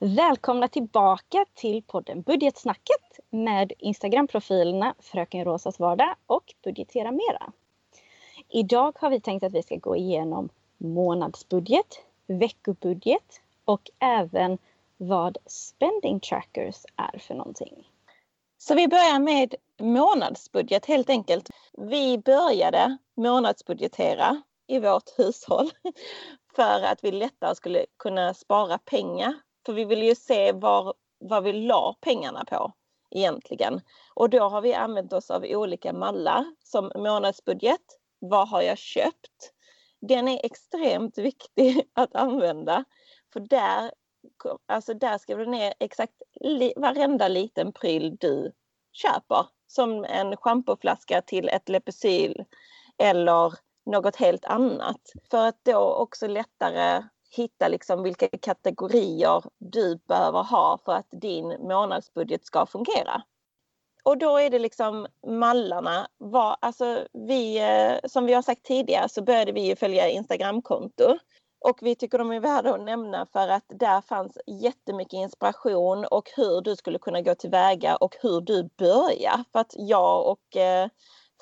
Välkomna tillbaka till podden Budgetsnacket med Instagram-profilerna Fröken Rosas vardag och Budgetera Mera. Idag har vi tänkt att vi ska gå igenom månadsbudget, veckobudget och även vad spending trackers är för någonting. Så vi börjar med månadsbudget helt enkelt. Vi började månadsbudgetera i vårt hushåll för att vi lättare skulle kunna spara pengar. För vi vill ju se var, vad vi la pengarna på egentligen. Och då har vi använt oss av olika mallar som månadsbudget. Vad har jag köpt? Den är extremt viktig att använda för där, alltså där skriver du ner exakt li, varenda liten pryl du köper. Som en schampoflaska till ett Lepsyl eller något helt annat. För att då också lättare hitta liksom vilka kategorier du behöver ha för att din månadsbudget ska fungera. Och då är det liksom mallarna. Var, alltså vi, eh, som vi har sagt tidigare så började vi följa Instagramkonto. Och vi tycker de är värda att nämna för att där fanns jättemycket inspiration och hur du skulle kunna gå tillväga och hur du börjar. För att jag och eh,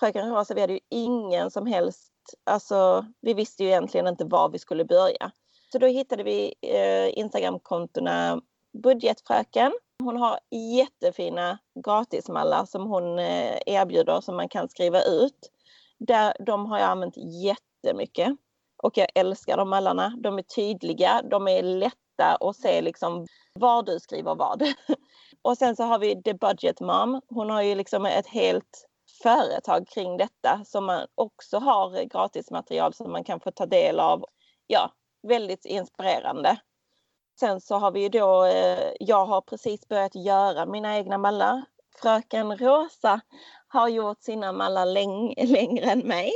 fröken Rosa, vi hade ju ingen som helst, alltså vi visste ju egentligen inte var vi skulle börja. Så då hittade vi eh, Instagramkontona Budgetfröken. Hon har jättefina gratismallar som hon eh, erbjuder som man kan skriva ut. Där, de har jag använt jättemycket och jag älskar de mallarna. De är tydliga, de är lätta att se liksom var du skriver vad. och sen så har vi The Budget Mom. Hon har ju liksom ett helt företag kring detta som man också har gratismaterial som man kan få ta del av. Ja, väldigt inspirerande. Sen så har vi ju då, eh, jag har precis börjat göra mina egna mallar. Fröken Rosa har gjort sina mallar läng längre än mig.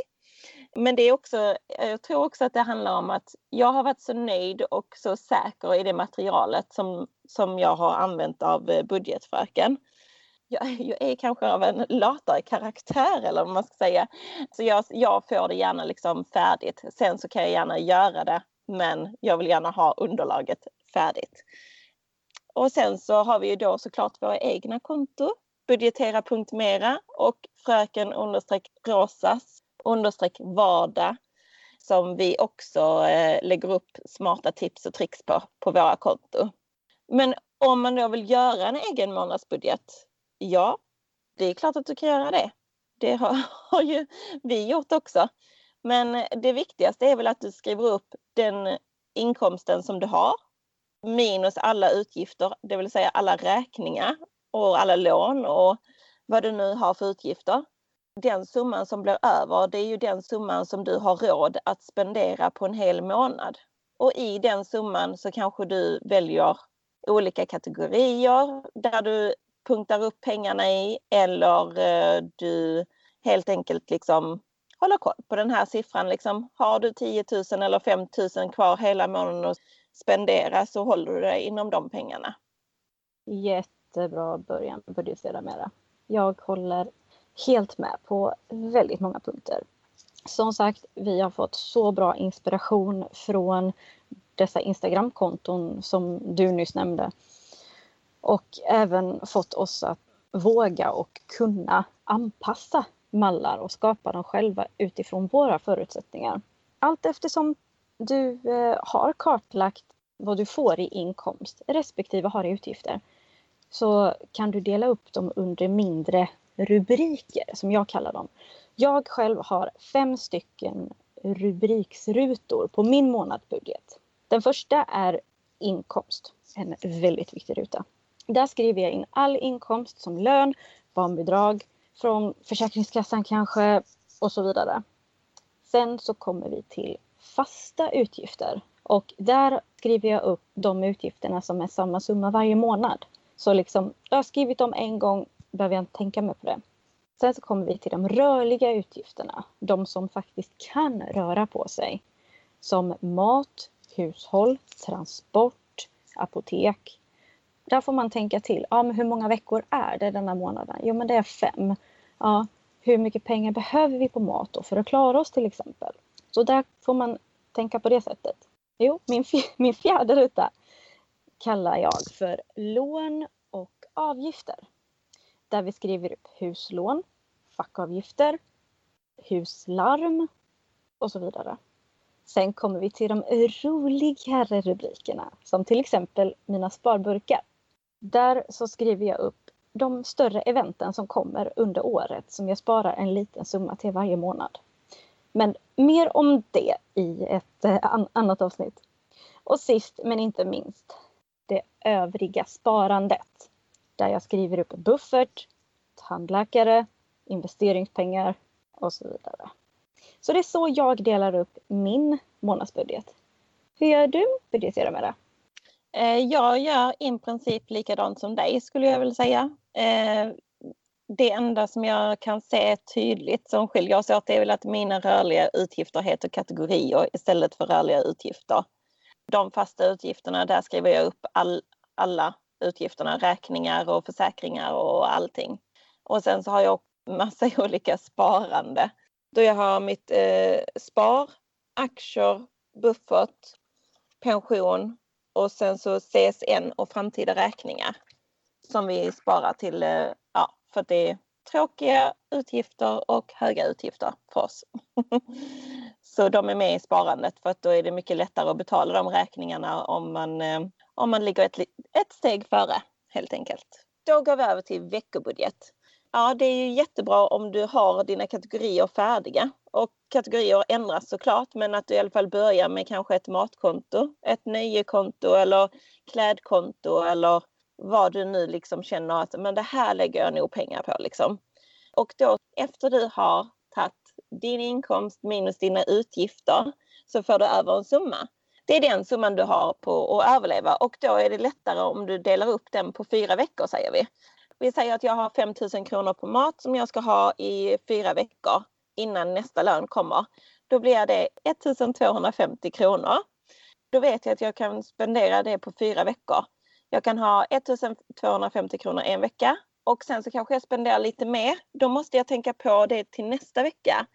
Men det är också, jag tror också att det handlar om att jag har varit så nöjd och så säker i det materialet som, som jag har använt av eh, budgetfröken. Jag, jag är kanske av en latare karaktär eller vad man ska säga. Så jag, jag får det gärna liksom färdigt. Sen så kan jag gärna göra det men jag vill gärna ha underlaget färdigt. Och sen så har vi ju då såklart våra egna konto, budgetera.mera och fröken understreck rosas understreck vardag som vi också eh, lägger upp smarta tips och tricks på, på våra konto. Men om man då vill göra en egen månadsbudget, ja, det är klart att du kan göra det. Det har, har ju vi gjort också. Men det viktigaste är väl att du skriver upp den inkomsten som du har minus alla utgifter, det vill säga alla räkningar och alla lån och vad du nu har för utgifter. Den summan som blir över, det är ju den summan som du har råd att spendera på en hel månad. Och i den summan så kanske du väljer olika kategorier där du punktar upp pengarna i eller eh, du helt enkelt liksom hålla koll på den här siffran. Liksom, har du 10 000 eller 5 000 kvar hela månaden att spendera så håller du dig inom de pengarna. Jättebra början på budgetera mera. Jag håller helt med på väldigt många punkter. Som sagt, vi har fått så bra inspiration från dessa Instagramkonton som du nyss nämnde. Och även fått oss att våga och kunna anpassa mallar och skapa dem själva utifrån våra förutsättningar. Allt eftersom du eh, har kartlagt vad du får i inkomst respektive har i utgifter så kan du dela upp dem under mindre rubriker som jag kallar dem. Jag själv har fem stycken rubriksrutor på min månadsbudget. Den första är inkomst, en väldigt viktig ruta. Där skriver jag in all inkomst som lön, barnbidrag, från Försäkringskassan kanske och så vidare. Sen så kommer vi till fasta utgifter och där skriver jag upp de utgifterna som är samma summa varje månad. Så liksom, jag har skrivit dem en gång, behöver jag inte tänka mer på det. Sen så kommer vi till de rörliga utgifterna, de som faktiskt kan röra på sig. Som mat, hushåll, transport, apotek, där får man tänka till. Ja, men hur många veckor är det denna månaden? Jo, men det är fem. Ja, hur mycket pengar behöver vi på mat då för att klara oss till exempel? Så där får man tänka på det sättet. Jo, min, min fjärde ruta. kallar jag för lån och avgifter. Där vi skriver upp huslån, fackavgifter, huslarm och så vidare. Sen kommer vi till de roligare rubrikerna som till exempel mina sparburkar. Där så skriver jag upp de större eventen som kommer under året som jag sparar en liten summa till varje månad. Men mer om det i ett eh, annat avsnitt. Och sist men inte minst det övriga sparandet. Där jag skriver upp buffert, tandläkare, investeringspengar och så vidare. Så det är så jag delar upp min månadsbudget. Hur gör du budgeterar med det? Eh, jag gör i princip likadant som dig skulle jag vilja säga. Eh, det enda som jag kan se tydligt som skiljer oss åt är väl att mina rörliga utgifter heter kategorier istället för rörliga utgifter. De fasta utgifterna, där skriver jag upp all, alla utgifterna, räkningar och försäkringar och allting. Och sen så har jag massa olika sparande. Då jag har mitt eh, spar, aktier, buffert, pension och sen så CSN och framtida räkningar som vi sparar till, eh, ja, för att det är tråkiga utgifter och höga utgifter för oss. så de är med i sparandet för att då är det mycket lättare att betala de räkningarna om man, eh, om man ligger ett, ett steg före helt enkelt. Då går vi över till veckobudget. Ja, det är ju jättebra om du har dina kategorier färdiga och kategorier ändras såklart, men att du i alla fall börjar med kanske ett matkonto, ett nöjekonto eller klädkonto eller vad du nu liksom känner att men det här lägger jag nog pengar på liksom. Och då efter du har tagit din inkomst minus dina utgifter så får du över en summa. Det är den summan du har på att överleva och då är det lättare om du delar upp den på fyra veckor säger vi. Vi säger att jag har 5 000 kronor på mat som jag ska ha i fyra veckor innan nästa lön kommer. Då blir det 1250 kronor. Då vet jag att jag kan spendera det på fyra veckor. Jag kan ha 1250 kronor en vecka och sen så kanske jag spenderar lite mer. Då måste jag tänka på det till nästa vecka.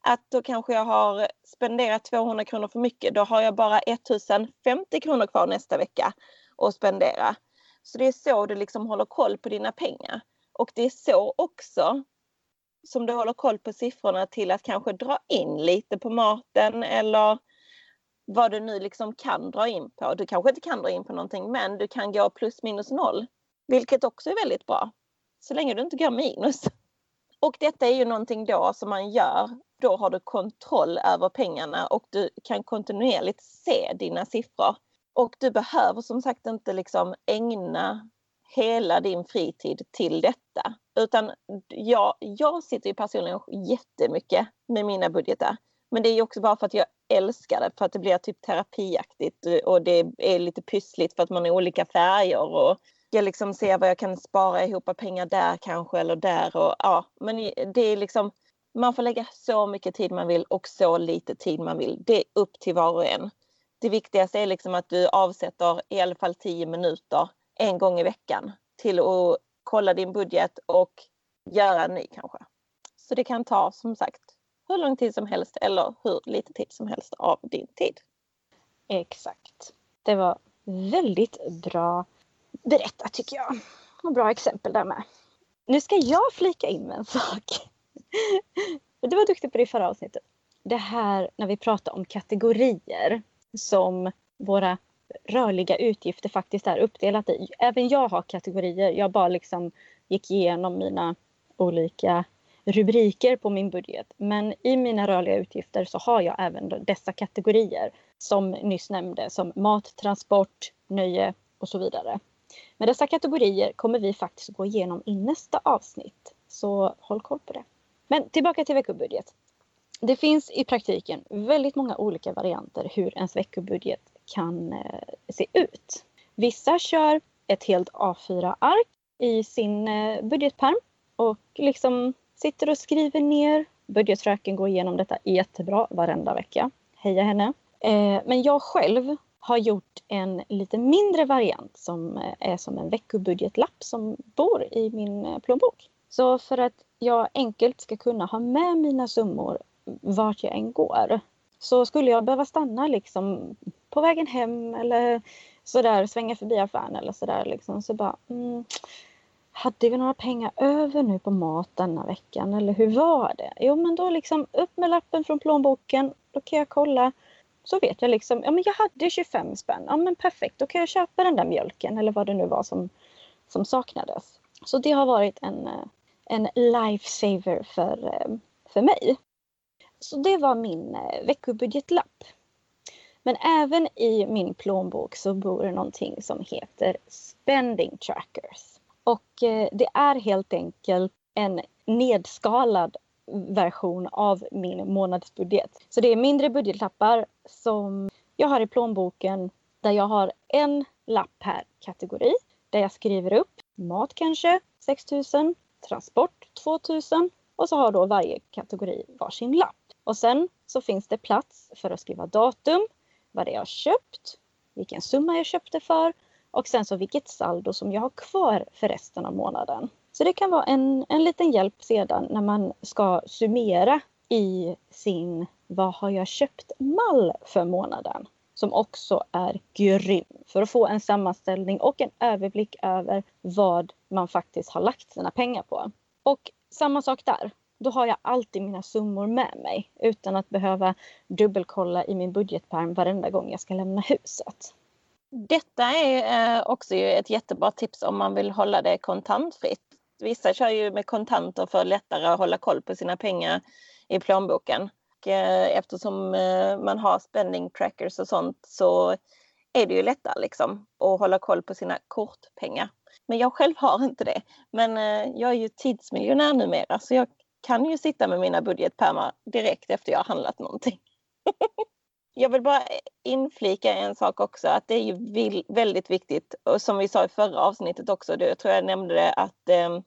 Att då kanske jag har spenderat 200 kronor för mycket. Då har jag bara 1050 kronor kvar nästa vecka att spendera. Så det är så du liksom håller koll på dina pengar. Och det är så också som du håller koll på siffrorna till att kanske dra in lite på maten eller vad du nu liksom kan dra in på. Du kanske inte kan dra in på någonting men du kan gå plus minus noll. Vilket också är väldigt bra. Så länge du inte går minus. Och detta är ju någonting då som man gör. Då har du kontroll över pengarna och du kan kontinuerligt se dina siffror. Och du behöver som sagt inte liksom ägna hela din fritid till detta. Utan jag, jag sitter ju personligen jättemycket med mina budgetar. Men det är ju också bara för att jag älskar det, för att det blir typ terapiaktigt och det är lite pyssligt för att man har olika färger och jag liksom ser vad jag kan spara ihop pengar där kanske eller där och ja, men det är liksom man får lägga så mycket tid man vill och så lite tid man vill. Det är upp till var och en. Det viktigaste är liksom att du avsätter i alla fall 10 minuter en gång i veckan till att kolla din budget och göra en ny kanske. Så det kan ta som sagt hur lång tid som helst eller hur lite tid som helst av din tid. Exakt. Det var väldigt bra berättat tycker jag. Och bra exempel där med. Nu ska jag flika in med en sak. Du var duktig på det i förra avsnittet. Det här när vi pratar om kategorier som våra rörliga utgifter faktiskt är uppdelat i. Även jag har kategorier. Jag bara liksom gick igenom mina olika rubriker på min budget. Men i mina rörliga utgifter så har jag även dessa kategorier som nyss nämnde som mat, transport, nöje och så vidare. Men dessa kategorier kommer vi faktiskt gå igenom i nästa avsnitt. Så håll koll på det. Men tillbaka till veckobudget. Det finns i praktiken väldigt många olika varianter hur ens veckobudget kan eh, se ut. Vissa kör ett helt A4-ark i sin eh, budgetperm och liksom sitter och skriver ner. Budgetfröken går igenom detta jättebra varenda vecka. Heja henne! Eh, men jag själv har gjort en lite mindre variant som eh, är som en veckobudgetlapp som bor i min eh, plånbok. Så för att jag enkelt ska kunna ha med mina summor vart jag än går så skulle jag behöva stanna liksom på vägen hem eller sådär svänga förbi affären eller sådär liksom så bara mm, hade vi några pengar över nu på mat denna veckan eller hur var det? Jo men då liksom upp med lappen från plånboken, då kan jag kolla. Så vet jag liksom, ja men jag hade 25 spänn, ja men perfekt, då kan jag köpa den där mjölken eller vad det nu var som, som saknades. Så det har varit en, eh, en lifesaver för, eh, för mig. Så det var min eh, veckobudgetlapp. Men även i min plånbok så bor det någonting som heter spending trackers. Och eh, det är helt enkelt en nedskalad version av min månadsbudget. Så det är mindre budgetlappar som jag har i plånboken där jag har en lapp per kategori där jag skriver upp mat kanske 6000, transport 2000 och så har då varje kategori varsin lapp. Och sen så finns det plats för att skriva datum, vad det är jag har köpt, vilken summa jag köpte för och sen så vilket saldo som jag har kvar för resten av månaden. Så det kan vara en, en liten hjälp sedan när man ska summera i sin vad har jag köpt mall för månaden som också är grym för att få en sammanställning och en överblick över vad man faktiskt har lagt sina pengar på. Och samma sak där. Då har jag alltid mina summor med mig utan att behöva dubbelkolla i min budgetpärm varenda gång jag ska lämna huset. Detta är eh, också ett jättebra tips om man vill hålla det kontantfritt. Vissa kör ju med kontanter för att lättare att hålla koll på sina pengar i plånboken. Eh, eftersom eh, man har spending trackers och sånt så är det ju lättare liksom att hålla koll på sina kortpengar. Men jag själv har inte det. Men jag är ju tidsmiljonär numera så jag kan ju sitta med mina budgetpärmar direkt efter jag har handlat någonting. Jag vill bara inflika en sak också att det är ju väldigt viktigt och som vi sa i förra avsnittet också, det, jag tror jag nämnde det att eh,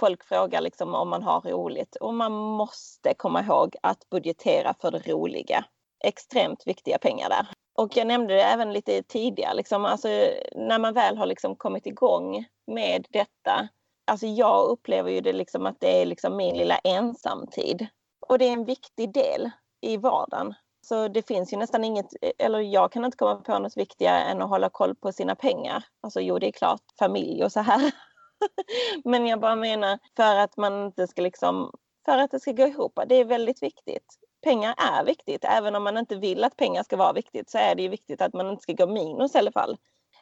folk frågar liksom om man har roligt och man måste komma ihåg att budgetera för det roliga. Extremt viktiga pengar där. Och jag nämnde det även lite tidigare, liksom, alltså, när man väl har liksom kommit igång med detta. Alltså jag upplever ju det liksom att det är liksom min lilla ensamtid. Och det är en viktig del i vardagen. Så det finns ju nästan inget, eller jag kan inte komma på något viktigare än att hålla koll på sina pengar. Alltså jo, det är klart familj och så här. Men jag bara menar för att man inte ska liksom, för att det ska gå ihop. Det är väldigt viktigt. Pengar är viktigt. Även om man inte vill att pengar ska vara viktigt så är det ju viktigt att man inte ska gå minus i alla fall.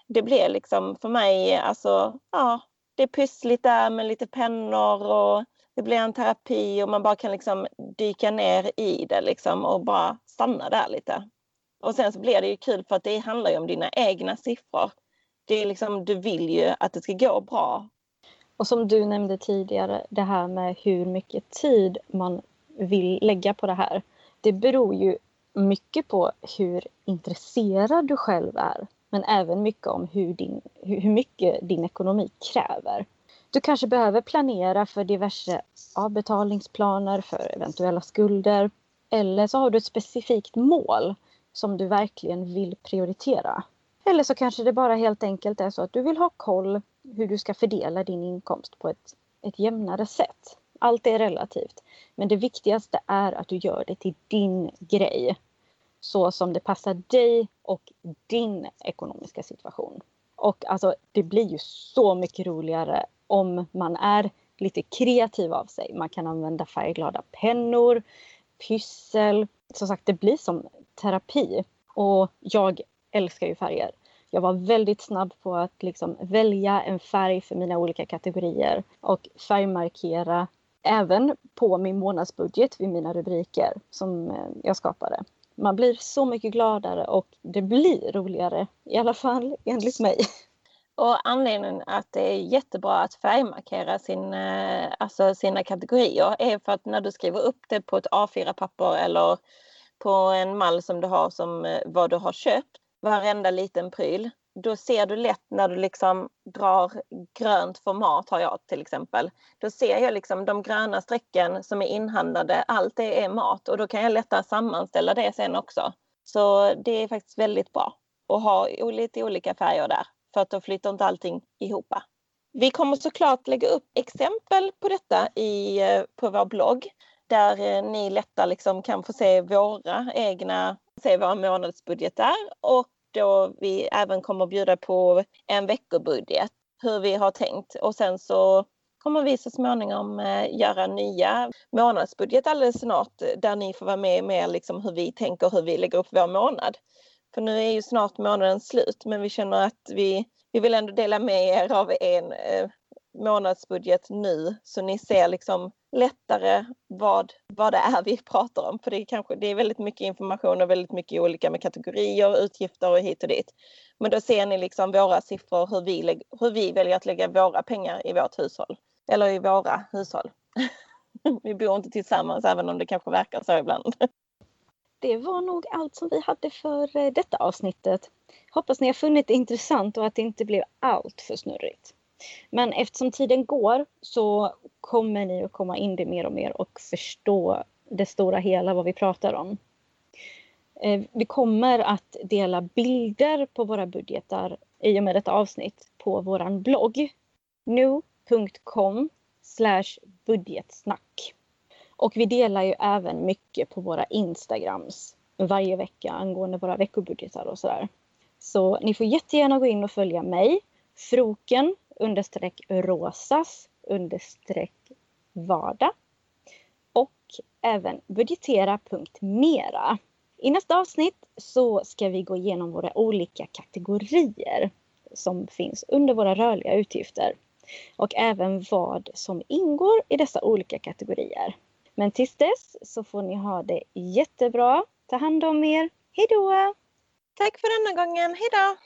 Det blir liksom för mig, alltså, ja, det är pyssligt där med lite pennor och det blir en terapi och man bara kan liksom dyka ner i det liksom och bara stanna där lite. Och sen så blir det ju kul för att det handlar ju om dina egna siffror. Det är liksom, du vill ju att det ska gå bra. Och som du nämnde tidigare, det här med hur mycket tid man vill lägga på det här. Det beror ju mycket på hur intresserad du själv är. Men även mycket om hur, din, hur mycket din ekonomi kräver. Du kanske behöver planera för diverse avbetalningsplaner, för eventuella skulder. Eller så har du ett specifikt mål som du verkligen vill prioritera. Eller så kanske det bara helt enkelt är så att du vill ha koll hur du ska fördela din inkomst på ett, ett jämnare sätt. Allt är relativt. Men det viktigaste är att du gör det till din grej. Så som det passar dig och din ekonomiska situation. Och alltså det blir ju så mycket roligare om man är lite kreativ av sig. Man kan använda färgglada pennor, pyssel. Som sagt, det blir som terapi. Och jag älskar ju färger. Jag var väldigt snabb på att liksom välja en färg för mina olika kategorier och färgmarkera även på min månadsbudget vid mina rubriker som eh, jag skapade. Man blir så mycket gladare och det blir roligare, i alla fall enligt mig. Och anledningen att det är jättebra att färgmarkera sin, eh, alltså sina kategorier är för att när du skriver upp det på ett A4-papper eller på en mall som du har som eh, vad du har köpt, varenda liten pryl, då ser du lätt när du liksom drar grönt format har jag till exempel. Då ser jag liksom de gröna strecken som är inhandlade, allt det är mat och då kan jag lättare sammanställa det sen också. Så det är faktiskt väldigt bra att ha lite olika färger där för att då flyter inte allting ihop. Vi kommer såklart lägga upp exempel på detta i, eh, på vår blogg där eh, ni lättare liksom kan få se våra egna, se våra månadsbudgetar och då vi även kommer bjuda på en veckobudget, hur vi har tänkt. Och sen så kommer vi så småningom eh, göra nya månadsbudget alldeles snart där ni får vara med mer liksom hur vi tänker, hur vi lägger upp vår månad. För nu är ju snart månaden slut men vi känner att vi, vi vill ändå dela med er av en eh, månadsbudget nu så ni ser liksom lättare vad, vad det är vi pratar om. För det är, kanske, det är väldigt mycket information och väldigt mycket olika med kategorier, utgifter och hit och dit. Men då ser ni liksom våra siffror, hur vi, hur vi väljer att lägga våra pengar i vårt hushåll. Eller i våra hushåll. vi bor inte tillsammans även om det kanske verkar så ibland. Det var nog allt som vi hade för eh, detta avsnittet. Hoppas ni har funnit det intressant och att det inte blev allt för snurrigt. Men eftersom tiden går så kommer ni att komma in det mer och mer och förstå det stora hela vad vi pratar om. Eh, vi kommer att dela bilder på våra budgetar i och med detta avsnitt på vår blogg nu.com budgetsnack. Och vi delar ju även mycket på våra Instagrams varje vecka angående våra veckobudgetar och sådär. Så ni får jättegärna gå in och följa mig, Froken understreck rosas understreck vardag och även budgetera.mera. I nästa avsnitt så ska vi gå igenom våra olika kategorier som finns under våra rörliga utgifter och även vad som ingår i dessa olika kategorier. Men tills dess så får ni ha det jättebra. Ta hand om er. Hejdå! Tack för denna gången. Hejdå!